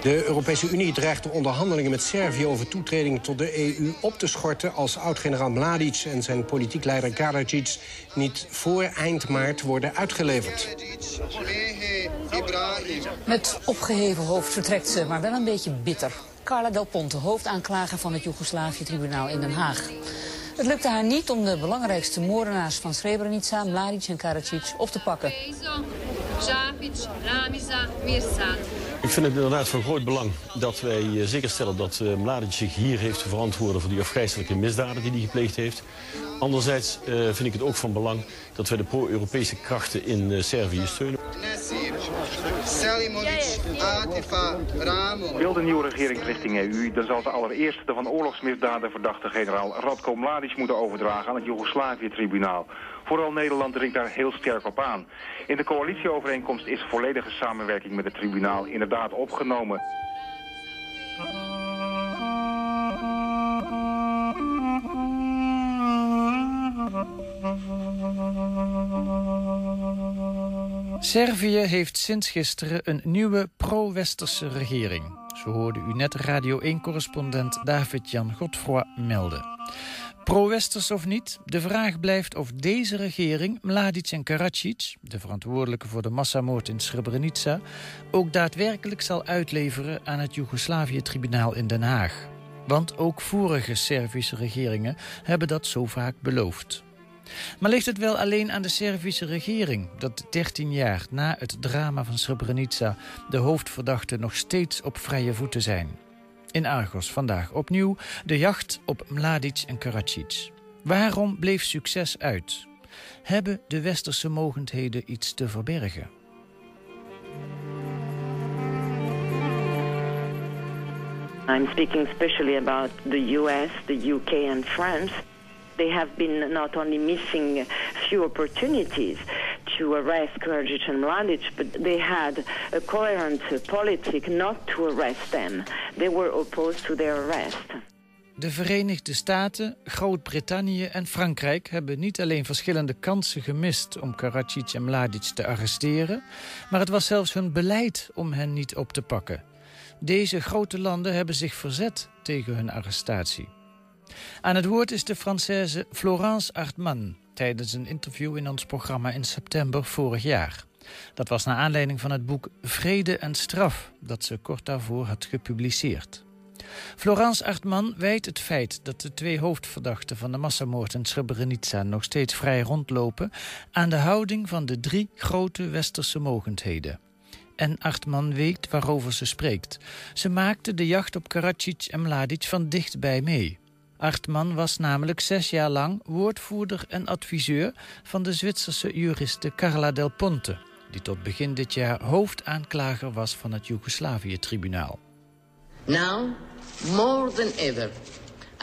De Europese Unie dreigt de onderhandelingen met Servië over toetreding tot de EU op te schorten als oud-generaal Mladic en zijn politiek leider Karadzic niet voor eind maart worden uitgeleverd. Met opgeheven hoofd vertrekt ze, maar wel een beetje bitter. Carla Del Ponte, hoofdaanklager van het Joegoslavië-tribunaal in Den Haag. Het lukte haar niet om de belangrijkste moordenaars van Srebrenica, Mladic en Karadzic op te pakken. Ik vind het inderdaad van groot belang dat wij eh, zeker stellen dat uh, Mladic zich hier heeft te verantwoorden voor die afgrijzelijke misdaden die hij gepleegd heeft. Anderzijds uh, vind ik het ook van belang dat wij de pro-Europese krachten in Servië steunen. Wil de nieuwe regering richting EU, dan zal ze allereerst de van oorlogsmisdaden verdachte generaal Radko Mladic moeten overdragen aan het Joegoslavië-tribunaal. Vooral Nederland dringt daar heel sterk op aan. In de coalitieovereenkomst is volledige samenwerking met het tribunaal inderdaad opgenomen. Servië heeft sinds gisteren een nieuwe pro-westerse regering. Zo hoorde u net Radio 1-correspondent David-Jan Godfroy melden. Pro-westers of niet, de vraag blijft of deze regering Mladic en Karadzic... de verantwoordelijke voor de massamoord in Srebrenica... ook daadwerkelijk zal uitleveren aan het Joegoslavië-tribunaal in Den Haag. Want ook vorige Servische regeringen hebben dat zo vaak beloofd. Maar ligt het wel alleen aan de Servische regering... dat 13 jaar na het drama van Srebrenica... de hoofdverdachten nog steeds op vrije voeten zijn? In Argos vandaag opnieuw de jacht op Mladic en Karadzic. Waarom bleef succes uit? Hebben de westerse mogendheden iets te verbergen? I'm speaking especially about the US, the UK and France. They have been not only missing few opportunities to arrest Karadzic and Mladic, but they had a coherent policy not to arrest them. They were opposed to their arrest. De Verenigde Staten, Groot-Brittannië en Frankrijk hebben niet alleen verschillende kansen gemist om Karadzic en Mladic te arresteren, maar het was zelfs hun beleid om hen niet op te pakken. Deze grote landen hebben zich verzet tegen hun arrestatie. Aan het woord is de Française Florence Artman tijdens een interview in ons programma in september vorig jaar. Dat was naar aanleiding van het boek Vrede en Straf dat ze kort daarvoor had gepubliceerd. Florence Artman wijt het feit dat de twee hoofdverdachten van de massamoord in Srebrenica nog steeds vrij rondlopen aan de houding van de drie grote westerse mogendheden. En Artman weet waarover ze spreekt. Ze maakte de jacht op Karadzic en Mladic van dichtbij mee. Artman was namelijk zes jaar lang woordvoerder en adviseur van de Zwitserse juriste Carla Del Ponte, die tot begin dit jaar hoofdaanklager was van het Joegoslavië-tribunaal. Now, more than ever,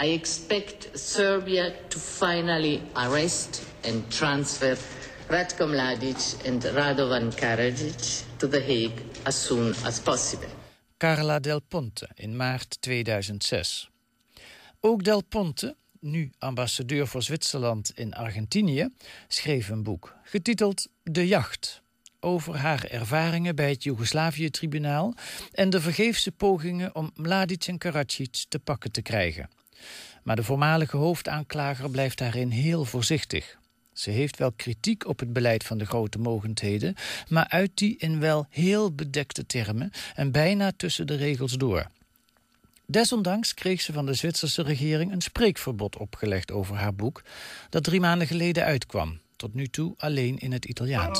I expect Serbia to finally arrest and transfer Ratko Mladic and Radovan Karadzic to The Hague as soon as possible. Carla Del Ponte in maart 2006. Ook Del Ponte, nu ambassadeur voor Zwitserland in Argentinië, schreef een boek getiteld De Jacht over haar ervaringen bij het Joegoslavië-tribunaal en de vergeefse pogingen om Mladic en Karadzic te pakken te krijgen. Maar de voormalige hoofdaanklager blijft daarin heel voorzichtig. Ze heeft wel kritiek op het beleid van de grote mogendheden, maar uit die in wel heel bedekte termen en bijna tussen de regels door. Desondanks kreeg ze van de Zwitserse regering een spreekverbod opgelegd over haar boek, dat drie maanden geleden uitkwam, tot nu toe alleen in het Italiaans.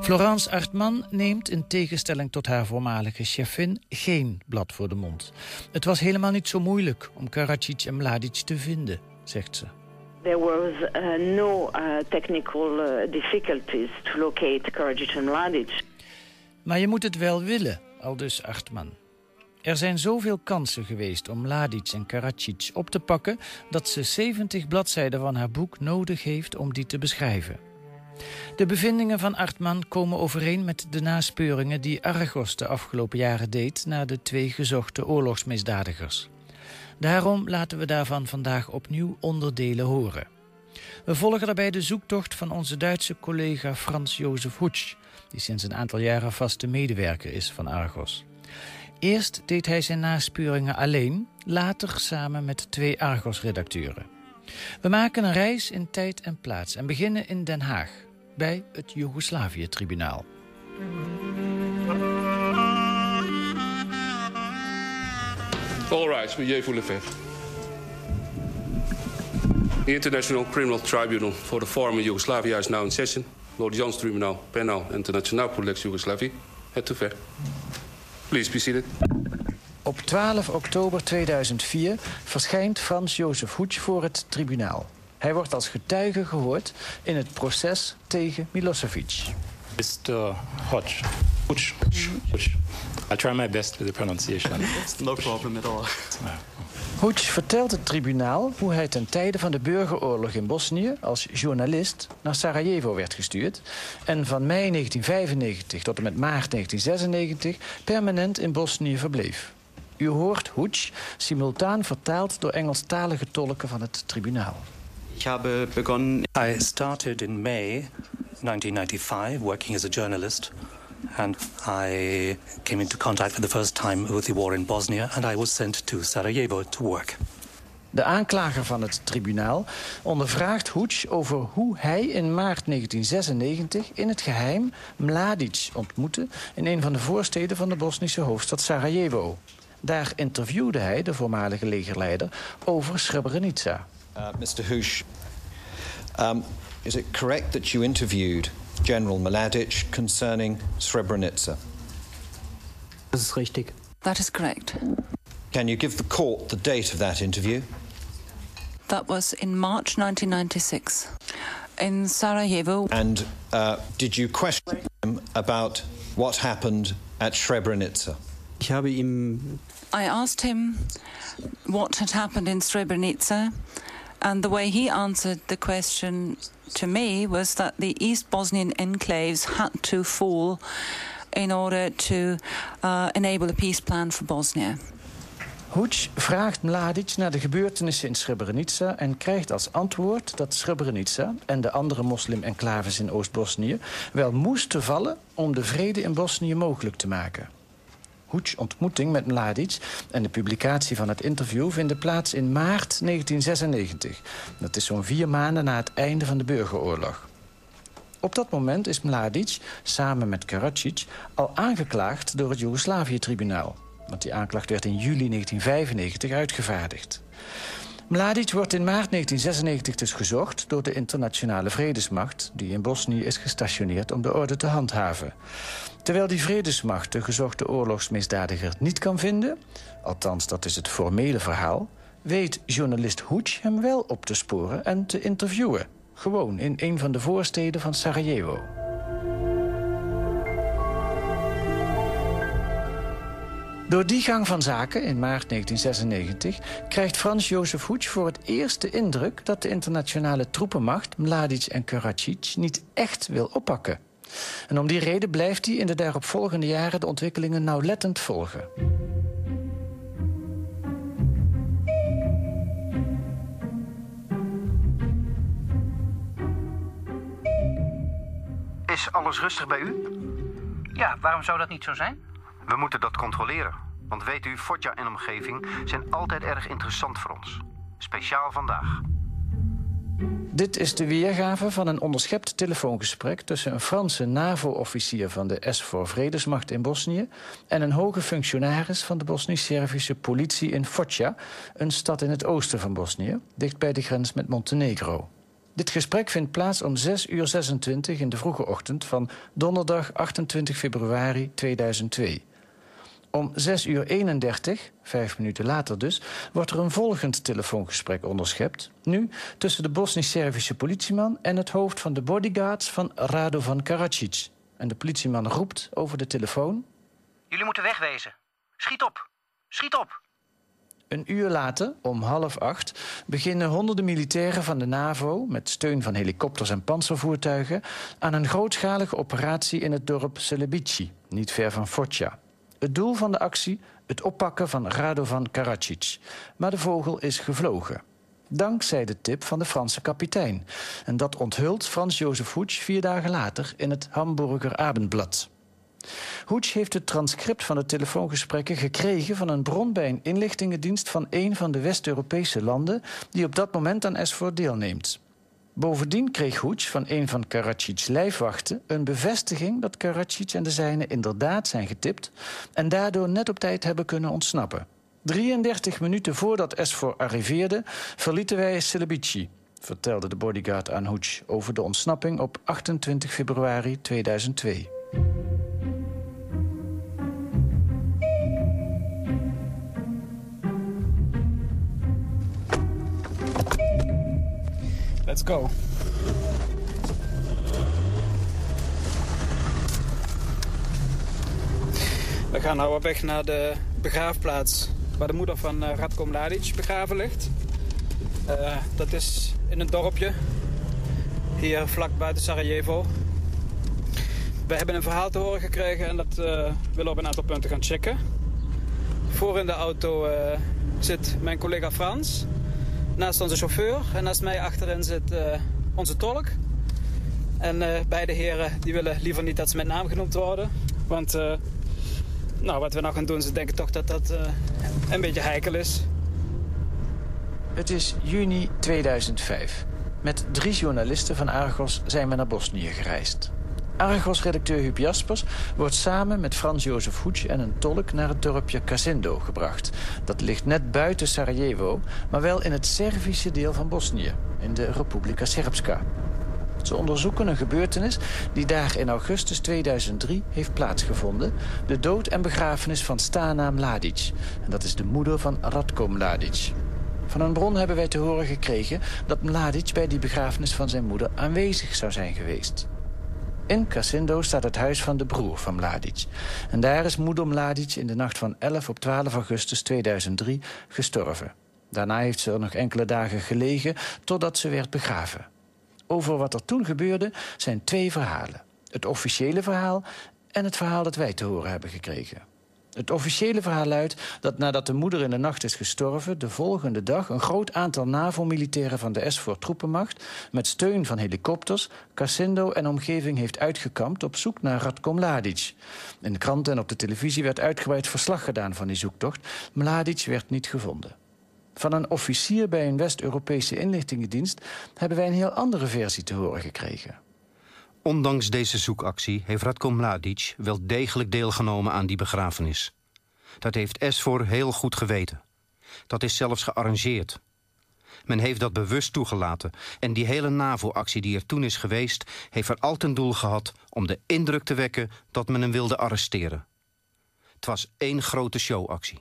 Florence Artman neemt in tegenstelling tot haar voormalige chefin geen blad voor de mond. Het was helemaal niet zo moeilijk om Karadzic en Mladic te vinden, zegt ze. There was uh, no uh, technical uh, difficulties to locate Karadzic and Mladic. Maar je moet het wel willen, aldus Artman. Er zijn zoveel kansen geweest om Mladic en Karadzic op te pakken... dat ze 70 bladzijden van haar boek nodig heeft om die te beschrijven. De bevindingen van Artman komen overeen met de naspeuringen... die Argos de afgelopen jaren deed naar de twee gezochte oorlogsmisdadigers. Daarom laten we daarvan vandaag opnieuw onderdelen horen. We volgen daarbij de zoektocht van onze Duitse collega Frans Jozef Hutsch... die sinds een aantal jaren vaste medewerker is van Argos. Eerst deed hij zijn naspeuringen alleen, later samen met twee Argos-redacteuren. We maken een reis in tijd en plaats en beginnen in Den Haag... bij het Joegoslavië-tribunaal. All right, meneer Voulefef. The International Criminal Tribunal for the former Yugoslavia is now in session. Lord Jans Tribunal, Penal Internationaal voor Lex Yugoslavie. Het te ver. Please be seated. Op 12 oktober 2004 verschijnt Frans Jozef Hoetsch voor het tribunaal. Hij wordt als getuige gehoord in het proces tegen Milosevic. Mr. Hodge. I'll try my best with the pronunciation. no problem at all. Hoetsch vertelt het tribunaal hoe hij ten tijde van de burgeroorlog in Bosnië als journalist naar Sarajevo werd gestuurd en van mei 1995 tot en met maart 1996 permanent in Bosnië verbleef. U hoort Hoetsch simultaan vertaald door Engelstalige tolken van het tribunaal. Ik heb begonnen. I started in May 1995 working as a journalist. And I came into contact for the first time with the war in Bosnia and I was sent to Sarajevo to work. De aanklager van het tribunaal ondervraagt Hoetsch over hoe hij in maart 1996 in het geheim Mladic ontmoette in een van de voorsteden van de Bosnische hoofdstad Sarajevo. Daar interviewde hij de voormalige legerleider over Srebrenica. Uh, Mr. Hoesch, um, is it correct that you interviewed General Mladic concerning Srebrenica? Dat is richtig. That is correct. Can you give the court the date of that interview? That was in March 1996 in Sarajevo. And uh, did you question him about what happened at Srebrenica? Ich habe ihm I asked him what had happened in Srebrenica, and the way he answered the question to me was that the East Bosnian enclaves had to fall in order to uh, enable a peace plan for Bosnia. Hoetsch vraagt Mladic naar de gebeurtenissen in Srebrenica... en krijgt als antwoord dat Srebrenica en de andere moslim-enclaves in Oost-Bosnië... wel moesten vallen om de vrede in Bosnië mogelijk te maken. Hoetsch ontmoeting met Mladic en de publicatie van het interview... vinden plaats in maart 1996. Dat is zo'n vier maanden na het einde van de burgeroorlog. Op dat moment is Mladic, samen met Karadzic... al aangeklaagd door het Joegoslavië-tribunaal. Want die aanklacht werd in juli 1995 uitgevaardigd. Mladic wordt in maart 1996 dus gezocht door de internationale vredesmacht... die in Bosnië is gestationeerd om de orde te handhaven. Terwijl die vredesmacht de gezochte oorlogsmisdadiger niet kan vinden... althans, dat is het formele verhaal... weet journalist Hoetsch hem wel op te sporen en te interviewen. Gewoon in een van de voorsteden van Sarajevo. Door die gang van zaken in maart 1996 krijgt Frans Jozef Hoetsch voor het eerst de indruk dat de internationale troepenmacht Mladic en Karadzic niet echt wil oppakken. En om die reden blijft hij in de daaropvolgende jaren de ontwikkelingen nauwlettend volgen. Is alles rustig bij u? Ja, waarom zou dat niet zo zijn? We moeten dat controleren. Want weet u, Foggia en omgeving zijn altijd erg interessant voor ons. Speciaal vandaag. Dit is de weergave van een onderschept telefoongesprek... tussen een Franse NAVO-officier van de SVOR Vredesmacht in Bosnië... en een hoge functionaris van de Bosnisch-Servische politie in Foggia... een stad in het oosten van Bosnië, dicht bij de grens met Montenegro. Dit gesprek vindt plaats om 6 uur 26 in de vroege ochtend... van donderdag 28 februari 2002. Om 6 uur 31, vijf minuten later dus, wordt er een volgend telefoongesprek onderschept. Nu tussen de Bosnisch-Servische politieman en het hoofd van de bodyguards van Radovan Karadzic. En de politieman roept over de telefoon... Jullie moeten wegwezen. Schiet op. Schiet op. Een uur later, om half acht, beginnen honderden militairen van de NAVO... met steun van helikopters en panzervoertuigen... aan een grootschalige operatie in het dorp Celebici, niet ver van Foggia. Het doel van de actie? Het oppakken van Radovan Karadzic. Maar de vogel is gevlogen. Dankzij de tip van de Franse kapitein. En dat onthult Frans Jozef Hoetsch vier dagen later in het Hamburger Abendblad. Hoetsch heeft het transcript van de telefoongesprekken gekregen van een bron bij een inlichtingendienst van een van de West-Europese landen die op dat moment aan SVOR deelneemt. Bovendien kreeg Hoetsch van een van Karacic's lijfwachten een bevestiging dat Karacic en de zijnen inderdaad zijn getipt en daardoor net op tijd hebben kunnen ontsnappen. 33 minuten voordat SVOR arriveerde, verlieten wij Celebici, vertelde de bodyguard aan Hoetsch over de ontsnapping op 28 februari 2002. Let's go. We gaan nou op weg naar de begraafplaats waar de moeder van uh, Radko Mladic begraven ligt. Uh, dat is in een dorpje hier vlak buiten Sarajevo. We hebben een verhaal te horen gekregen en dat uh, willen we op een aantal punten gaan checken. Voor in de auto zit mijn collega Frans. Naast onze chauffeur en naast mij achterin zit onze tolk. En beide heren die willen liever niet dat ze met naam genoemd worden. Want nou, wat we nou gaan doen, ze denken toch dat dat een beetje heikel is. Het is juni 2005. Met drie journalisten van Argos zijn we naar Bosnië gereisd. Argos-redacteur Huub Jaspers wordt samen met Frans-Jozef Hoetsch en een tolk naar het dorpje Casindo gebracht. Dat ligt net buiten Sarajevo, maar wel in het Servische deel van Bosnië, in de Republika Srpska. Ze onderzoeken een gebeurtenis die daar in augustus 2003 heeft plaatsgevonden. De dood en begrafenis van Stana Mladic. En dat is de moeder van Radko Mladic. Van een bron hebben wij te horen gekregen dat Mladic bij die begrafenis van zijn moeder aanwezig zou zijn geweest. In Casindo staat het huis van de broer van Mladic. En daar is moeder Mladic in de nacht van 11 op 12 augustus 2003 gestorven. Daarna heeft ze er nog enkele dagen gelegen totdat ze werd begraven over wat er toen gebeurde zijn twee verhalen. Het officiële verhaal en het verhaal dat wij te horen hebben gekregen. Het officiële verhaal luidt dat nadat de moeder in de nacht is gestorven... de volgende dag een groot aantal NAVO-militairen van de SVOR-troepenmacht... met steun van helikopters, Casindo en omgeving heeft uitgekampt... op zoek naar Radko Mladic. In de kranten en op de televisie werd uitgebreid verslag gedaan van die zoektocht. Mladic werd niet gevonden. Van een officier bij een West-Europese inlichtingendienst... hebben wij een heel andere versie te horen gekregen. Ondanks deze zoekactie heeft Radko Mladic wel degelijk deelgenomen aan die begrafenis. Dat heeft SVOR heel goed geweten. Dat is zelfs gearrangeerd. Men heeft dat bewust toegelaten. En die hele NAVO-actie die er toen is geweest... heeft er al ten doel gehad om de indruk te wekken dat men hem wilde arresteren. Het was één grote showactie.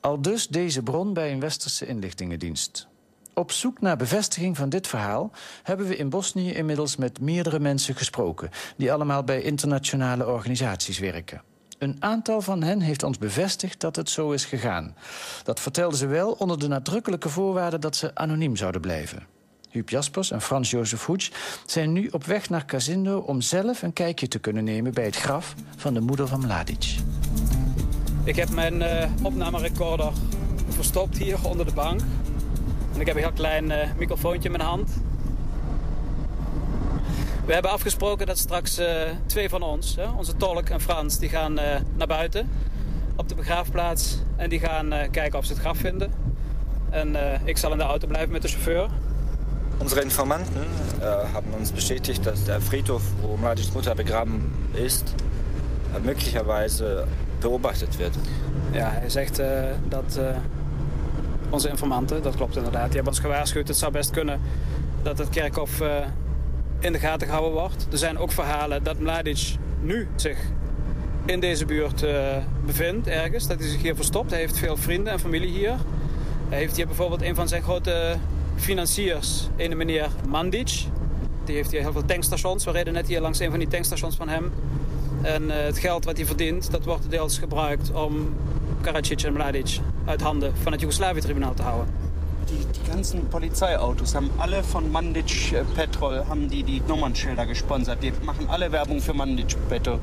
Al dus deze bron bij een westerse inlichtingendienst. Op zoek naar bevestiging van dit verhaal hebben we in Bosnië inmiddels met meerdere mensen gesproken, die allemaal bij internationale organisaties werken. Een aantal van hen heeft ons bevestigd dat het zo is gegaan. Dat vertelden ze wel onder de nadrukkelijke voorwaarde dat ze anoniem zouden blijven. Huub Jaspers en Frans Jozef Hoets zijn nu op weg naar Casindo om zelf een kijkje te kunnen nemen bij het graf van de moeder van Mladic. Ik heb mijn uh, opnamerecorder verstopt hier onder de bank. En ik heb een heel klein uh, microfoontje in mijn hand. We hebben afgesproken dat straks uh, twee van ons, hè, onze tolk en Frans, die gaan naar buiten op de begraafplaats. En die gaan kijken of ze het graf vinden. En ik zal in de auto blijven met de chauffeur. Unsere Informanten haben uns bestätigt, dass der Friedhof, wo Mladics Mutter begraben ist, äh, möglicherweise beobachtet wird. Ja, hij zegt uh, dat uh, onze informanten, dat klopt inderdaad, die hebben ons gewaarschuwd. Het zou best kunnen dat het kerkhof uh, in de gaten gehouden wordt. Er zijn ook verhalen dat Mladic nu zich in deze buurt bevindt, ergens. Dat hij zich hier verstopt. Hij heeft veel vrienden en familie hier. Hij heeft hier bijvoorbeeld een van zijn grote financiers, een meneer Mandic. Die heeft hier heel veel tankstations. We reden net hier langs een van die tankstations van hem. En uh, het geld wat hij verdient, dat wordt deels gebruikt om Karadzic en Mladic uit handen van het Joegoslavië-tribunaal te houden. Die, die ganzen Polizeiautos haben alle von Mandic äh, Petrol haben die die Nummernschilder gesponsert. Die machen alle Werbung für Mandic Petrol.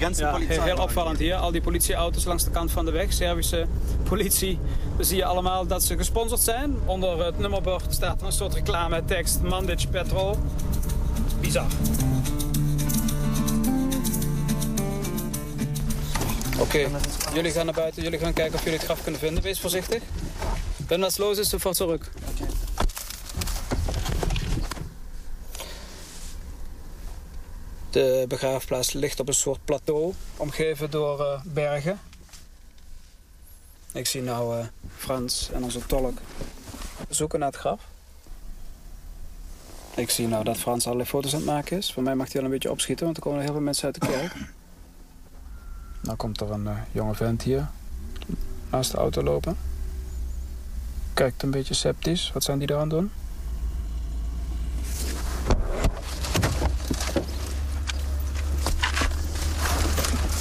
Ja, heel, heel opvallend hier. Al die politieauto's langs de kant van de weg. Servische politie. Dan zie je allemaal dat ze gesponsord zijn. Onder het nummerbord staat er een soort reclame tekst. Mandic Petrol. Bizar. Oké, jullie gaan naar buiten. Jullie gaan kijken of jullie het graf kunnen vinden. Wees voorzichtig. Wenn was los ist, sofort zurück. De begraafplaats ligt op een soort plateau, omgeven door uh, bergen. Ik zie nou uh, Frans en onze tolk zoeken naar het graf. Ik zie nou dat Frans allerlei foto's aan het maken is. Voor mij mag hij wel een beetje opschieten, want er komen heel veel mensen uit de kerk. Nou komt er een uh, jonge vent hier naast de auto lopen. Kijkt een beetje sceptisch. Wat zijn die daar aan doen?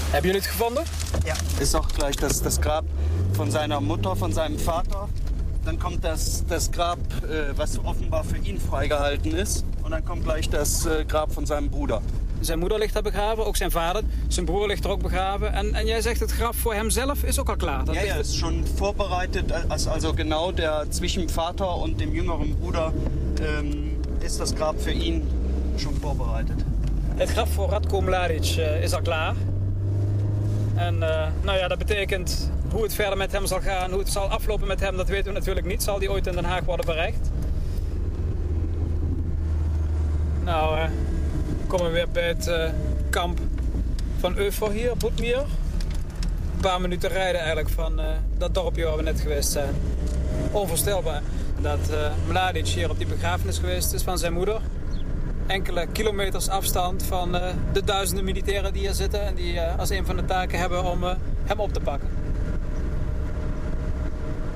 Hebben jullie het gevonden? Ja. Ist auch gleich das, das Grab von seiner Mutter, von seinem Vater. Dann kommt das, das Grab, äh, was offenbar für ihn freigehalten ist. Und dann kommt gleich das äh, Grab von seinem Bruder. Zijn moeder ligt daar begraven, ook zijn vader. Zijn broer ligt er ook begraven. En, en jij zegt het graf voor hemzelf is ook al klaar. Dat ja, ja, ist schon vorbereitet. Also, genau der zwischen Vater und dem jüngeren Bruder ähm, ist das Grab für ihn schon vorbereitet. Het graf voor Radko Mladic uh, is al klaar. En uh, nou ja, dat betekent hoe het verder met hem zal gaan, hoe het zal aflopen met hem, dat weten we natuurlijk niet. Zal die ooit in Den Haag worden bereikt? Nou, uh, komen we weer bij het uh, kamp van Eufor hier, Boetmier. Een paar minuten rijden eigenlijk van uh, dat dorpje waar we net geweest zijn. Onvoorstelbaar dat uh, Mladic hier op die begrafenis geweest is van zijn moeder. Enkele kilometers afstand van de duizenden militairen die hier zitten... en die als een van de taken hebben om hem op te pakken.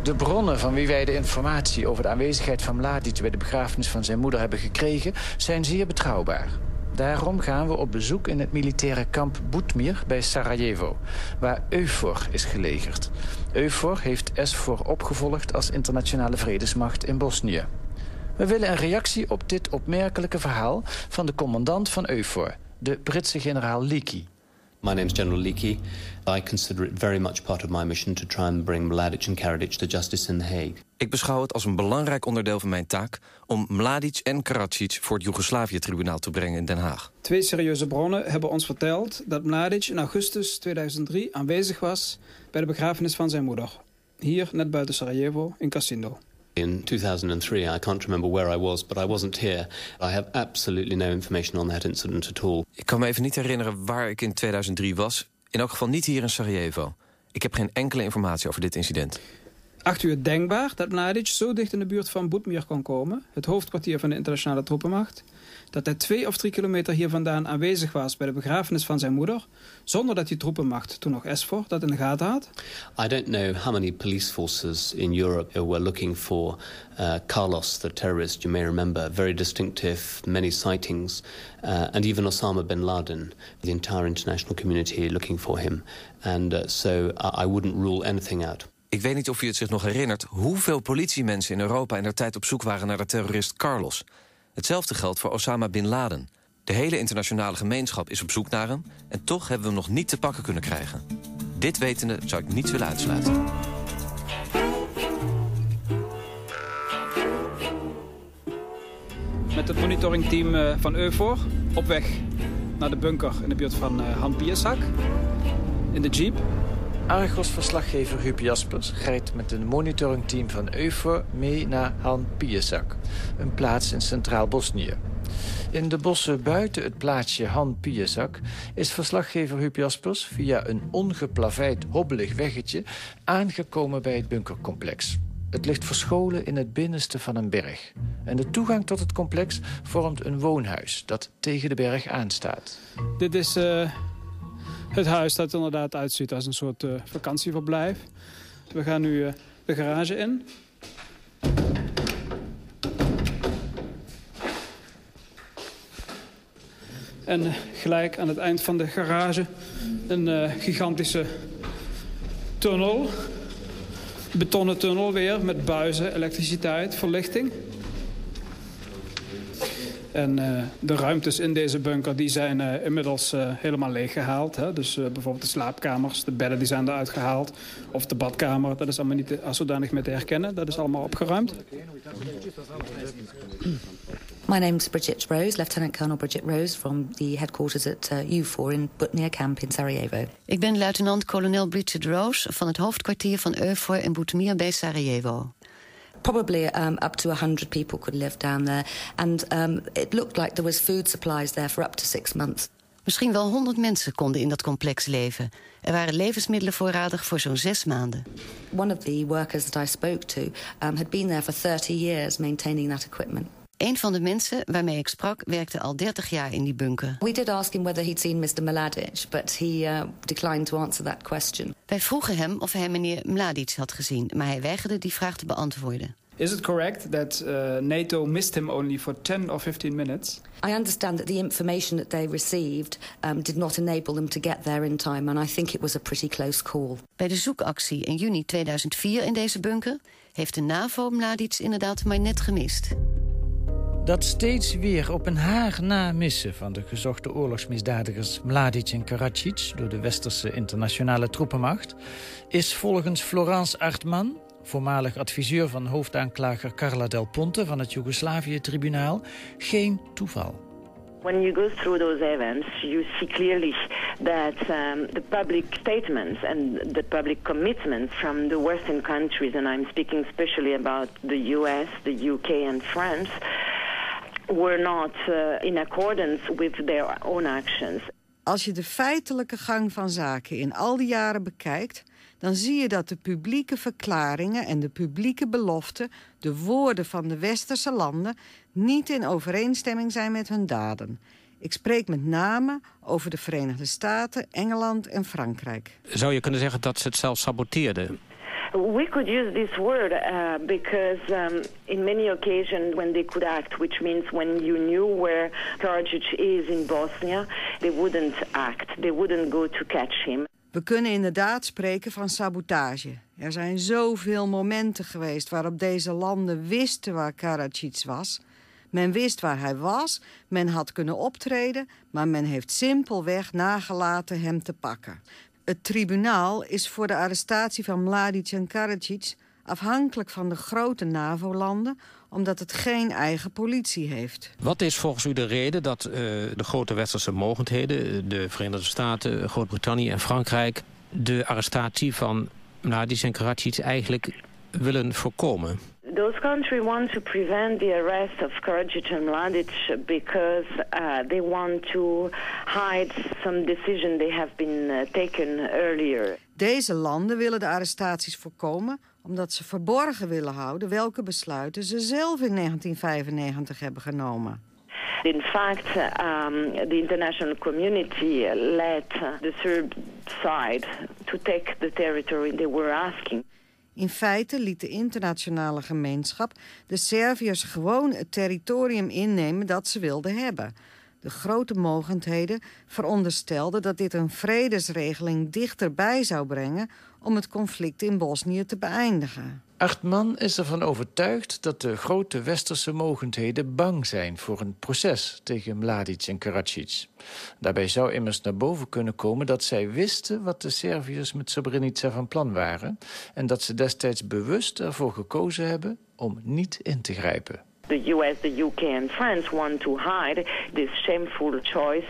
De bronnen van wie wij de informatie over de aanwezigheid van Mladic... bij de begrafenis van zijn moeder hebben gekregen, zijn zeer betrouwbaar. Daarom gaan we op bezoek in het militaire kamp Boetmir bij Sarajevo... waar EUFOR is gelegerd. EUFOR heeft SFOR opgevolgd als internationale vredesmacht in Bosnië. We willen een reactie op dit opmerkelijke verhaal... van de commandant van EUFOR, de Britse generaal Leakey. My name is General Leakey. I consider it very much part of my mission to try and bring Mladic and Karadzic to justice in The Hague. Ik beschouw het als een belangrijk onderdeel van mijn taak om Mladic en Karadzic voor het Joegoslavië-tribunaal te brengen in Den Haag. Twee serieuze bronnen hebben ons verteld dat Mladic in augustus 2003 aanwezig was bij de begrafenis van zijn moeder. Hier, net buiten Sarajevo, in Cassindo. In 2003, I can't remember where I was, but I wasn't here. I have absolutely no information on that incident at all. Ik kan me even niet herinneren waar ik in 2003 was. In elk geval niet hier in Sarajevo. Ik heb geen enkele informatie over dit incident. Acht u het denkbaar dat Mladic zo dicht in de buurt van Boetmir kon komen... het hoofdkwartier van de internationale troepenmacht... dat hij twee of drie kilometer hier vandaan aanwezig was bij de begrafenis van zijn moeder... zonder dat die troepenmacht, toen nog SFOR, dat in de gaten had? I don't know how many police forces in Europe were looking for uh, Carlos, the terrorist, you may remember. Very distinctive, many sightings. Uh, and even Osama bin Laden, the entire international community looking for him. And uh, so I wouldn't rule anything out. Ik weet niet of u het zich nog herinnert... hoeveel politiemensen in Europa in der tijd op zoek waren naar de terrorist Carlos. Hetzelfde geldt voor Osama Bin Laden. De hele internationale gemeenschap is op zoek naar hem... en toch hebben we hem nog niet te pakken kunnen krijgen. Dit wetende zou ik niet willen uitsluiten. Met het monitoringteam eh, van EUFOR op weg naar de bunker in de buurt van eh, Han Piersak. In de jeep Argos-verslaggever Huub Jaspers rijdt met een monitoringteam van EUFOR mee naar Han Piesak, een plaats in centraal Bosnië. In de bossen buiten het plaatsje Han Piesak is verslaggever Huub Jaspers via een ongeplaveid hobbelig weggetje aangekomen bij het bunkercomplex. Het ligt verscholen in het binnenste van een berg. En de toegang tot het complex vormt een woonhuis dat tegen de berg aanstaat. Dit is uh, het huis dat er inderdaad uitziet als een soort uh, vakantieverblijf. We gaan nu uh, de garage in. En gelijk aan het eind van de garage een gigantische tunnel betonnen tunnel weer met buizen, elektriciteit, verlichting. En uh, de ruimtes in deze bunker die zijn uh, inmiddels uh, helemaal leeggehaald. Hè? Dus bijvoorbeeld de slaapkamers, de bedden die zijn eruit gehaald. Of de badkamer, dat is allemaal niet als zodanig meer te herkennen. Dat is allemaal opgeruimd. My name is Bridget Rose, Lieutenant Colonel Bridget Rose... from the headquarters at U4 in Butnia Camp in Sarajevo. Ik ben luitenant-kolonel Bridget Rose van het hoofdkwartier van EUFOR in Butmir bij Sarajevo. Probably um, up to 100 people could live down there. And um, it looked like there was food supplies there for up to six months. Misschien wel 100 mensen konden in dat complex leven. Er waren levensmiddelen voorradig voor zo'n zes maanden. One of the workers that I spoke to um, had been there for 30 years maintaining that equipment. Een van de mensen waarmee ik sprak werkte al 30 jaar in die bunker. We did ask him whether he'd seen Mr. Mladic, but he uh, declined to answer that question. Wij vroegen hem of hij meneer Mladic had gezien, maar hij weigerde die vraag te beantwoorden. Is it correct that uh, NATO missed him only for 10 or 15 minutes? I understand that the information that they received um, did not enable them to get there in time, and I think it was a pretty close call. Bij de zoekactie in juni 2004 in deze bunker heeft de NAVO Mladic inderdaad maar net gemist. Dat steeds weer op een haar na missen van de gezochte oorlogsmisdadigers Mladic en Karadzic door de westerse internationale troepenmacht is volgens Florence Artman, voormalig adviseur van hoofdaanklager Carla Del Ponte van het Joegoslavië-tribunaal, geen toeval. When you go through those events, you see clearly that um, the public statements and the public commitments from the Western countries, and I'm speaking especially about the US, the UK and France, were not uh, in accordance with their own actions. Als je de feitelijke gang van zaken in al die jaren bekijkt, dan zie je dat de publieke verklaringen en de publieke beloften, de woorden van de westerse landen, niet in overeenstemming zijn met hun daden. Ik spreek met name over de Verenigde Staten, Engeland en Frankrijk. Zou je kunnen zeggen dat ze het zelf saboteerden? We could use this word uh, because um, in many occasions when they could act, which means when you knew where Karadzic is in Bosnia, they wouldn't act. They wouldn't go to catch him. We kunnen inderdaad spreken van sabotage. Er zijn zoveel momenten geweest waarop deze landen wisten waar Karadzic was. Men wist waar hij was, men had kunnen optreden... maar men heeft simpelweg nagelaten hem te pakken. Het tribunaal is voor de arrestatie van Mladic en Karadzic afhankelijk van de grote NAVO-landen omdat het geen eigen politie heeft. Wat is volgens u de reden dat uh, de grote westerse mogendheden... de Verenigde Staten, Groot-Brittannië en Frankrijk... de arrestatie van Mladic en Karadzic eigenlijk willen voorkomen? Those countries want to prevent the arrest of Karadzic and Mladic because uh, they want to hide some decision they have been uh, taken earlier. Deze landen willen de arrestaties voorkomen omdat ze verborgen willen houden welke besluiten ze zelf in 1995 hebben genomen. In fact, um, the international community let the Serb side to take the territory they were asking. In feite liet de internationale gemeenschap de Serviërs gewoon het territorium innemen dat ze wilden hebben. De grote mogendheden veronderstelden dat dit een vredesregeling dichterbij zou brengen om het conflict in Bosnië te beëindigen. Achtman is ervan overtuigd dat de grote westerse mogendheden bang zijn voor een proces tegen Mladic en Karadzic. Daarbij zou immers naar boven kunnen komen dat zij wisten wat de Serviërs met Srebrenica van plan waren en dat ze destijds bewust ervoor gekozen hebben om niet in te grijpen. The US, the UK, and France want to hide this shameful choice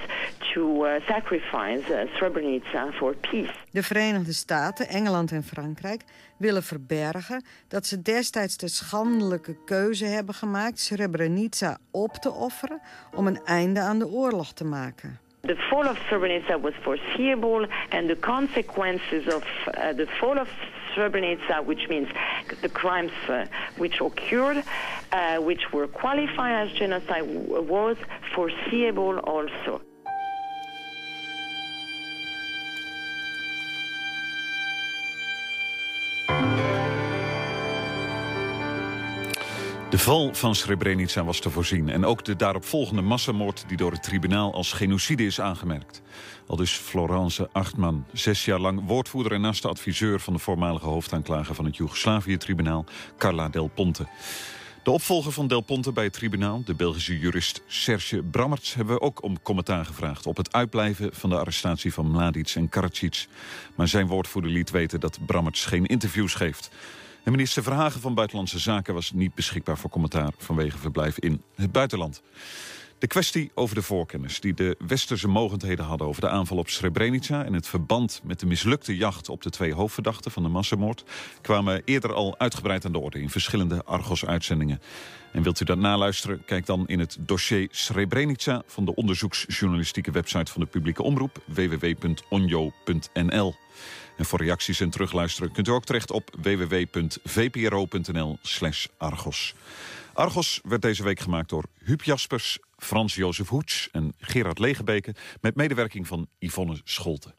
to uh, sacrifice uh, Srebrenica for peace. De Verenigde Staten, Engeland en Frankrijk willen verbergen dat ze destijds de schandelijke keuze hebben gemaakt Srebrenica op te offeren om een einde aan de oorlog te maken. The fall of Srebrenica was foreseeable and the consequences of uh, the fall of Srebrenica, which means the crimes uh, which occurred, uh, which were qualified as genocide, was foreseeable also. De val van Srebrenica was te voorzien. En ook de daaropvolgende massamoord die door het tribunaal als genocide is aangemerkt. Al dus Florence Achtman, zes jaar lang woordvoerder en naast adviseur... van de voormalige hoofdaanklager van het Joegoslavië-tribunaal, Carla Del Ponte. De opvolger van Del Ponte bij het tribunaal, de Belgische jurist Serge Brammerts... hebben we ook om commentaar gevraagd op het uitblijven van de arrestatie van Mladic en Karadzic. Maar zijn woordvoerder liet weten dat Brammerts geen interviews geeft. En minister Verhagen van Buitenlandse Zaken was niet beschikbaar voor commentaar... vanwege verblijf in het buitenland. De kwestie over de voorkennis die de westerse mogendheden hadden... over de aanval op Srebrenica en het verband met de mislukte jacht... op de twee hoofdverdachten van de massamoord... kwamen eerder al uitgebreid aan de orde in verschillende Argos-uitzendingen. En wilt u dat naluisteren? Kijk dan in het dossier Srebrenica... van de onderzoeksjournalistieke website van de publieke omroep... www.onjo.nl. En voor reacties en terugluisteren kunt u ook terecht op www.vpro.nl Argos. Argos werd deze week gemaakt door Huub Jaspers, Frans-Jozef Hoets en Gerard Legebeke... met medewerking van Yvonne Scholten.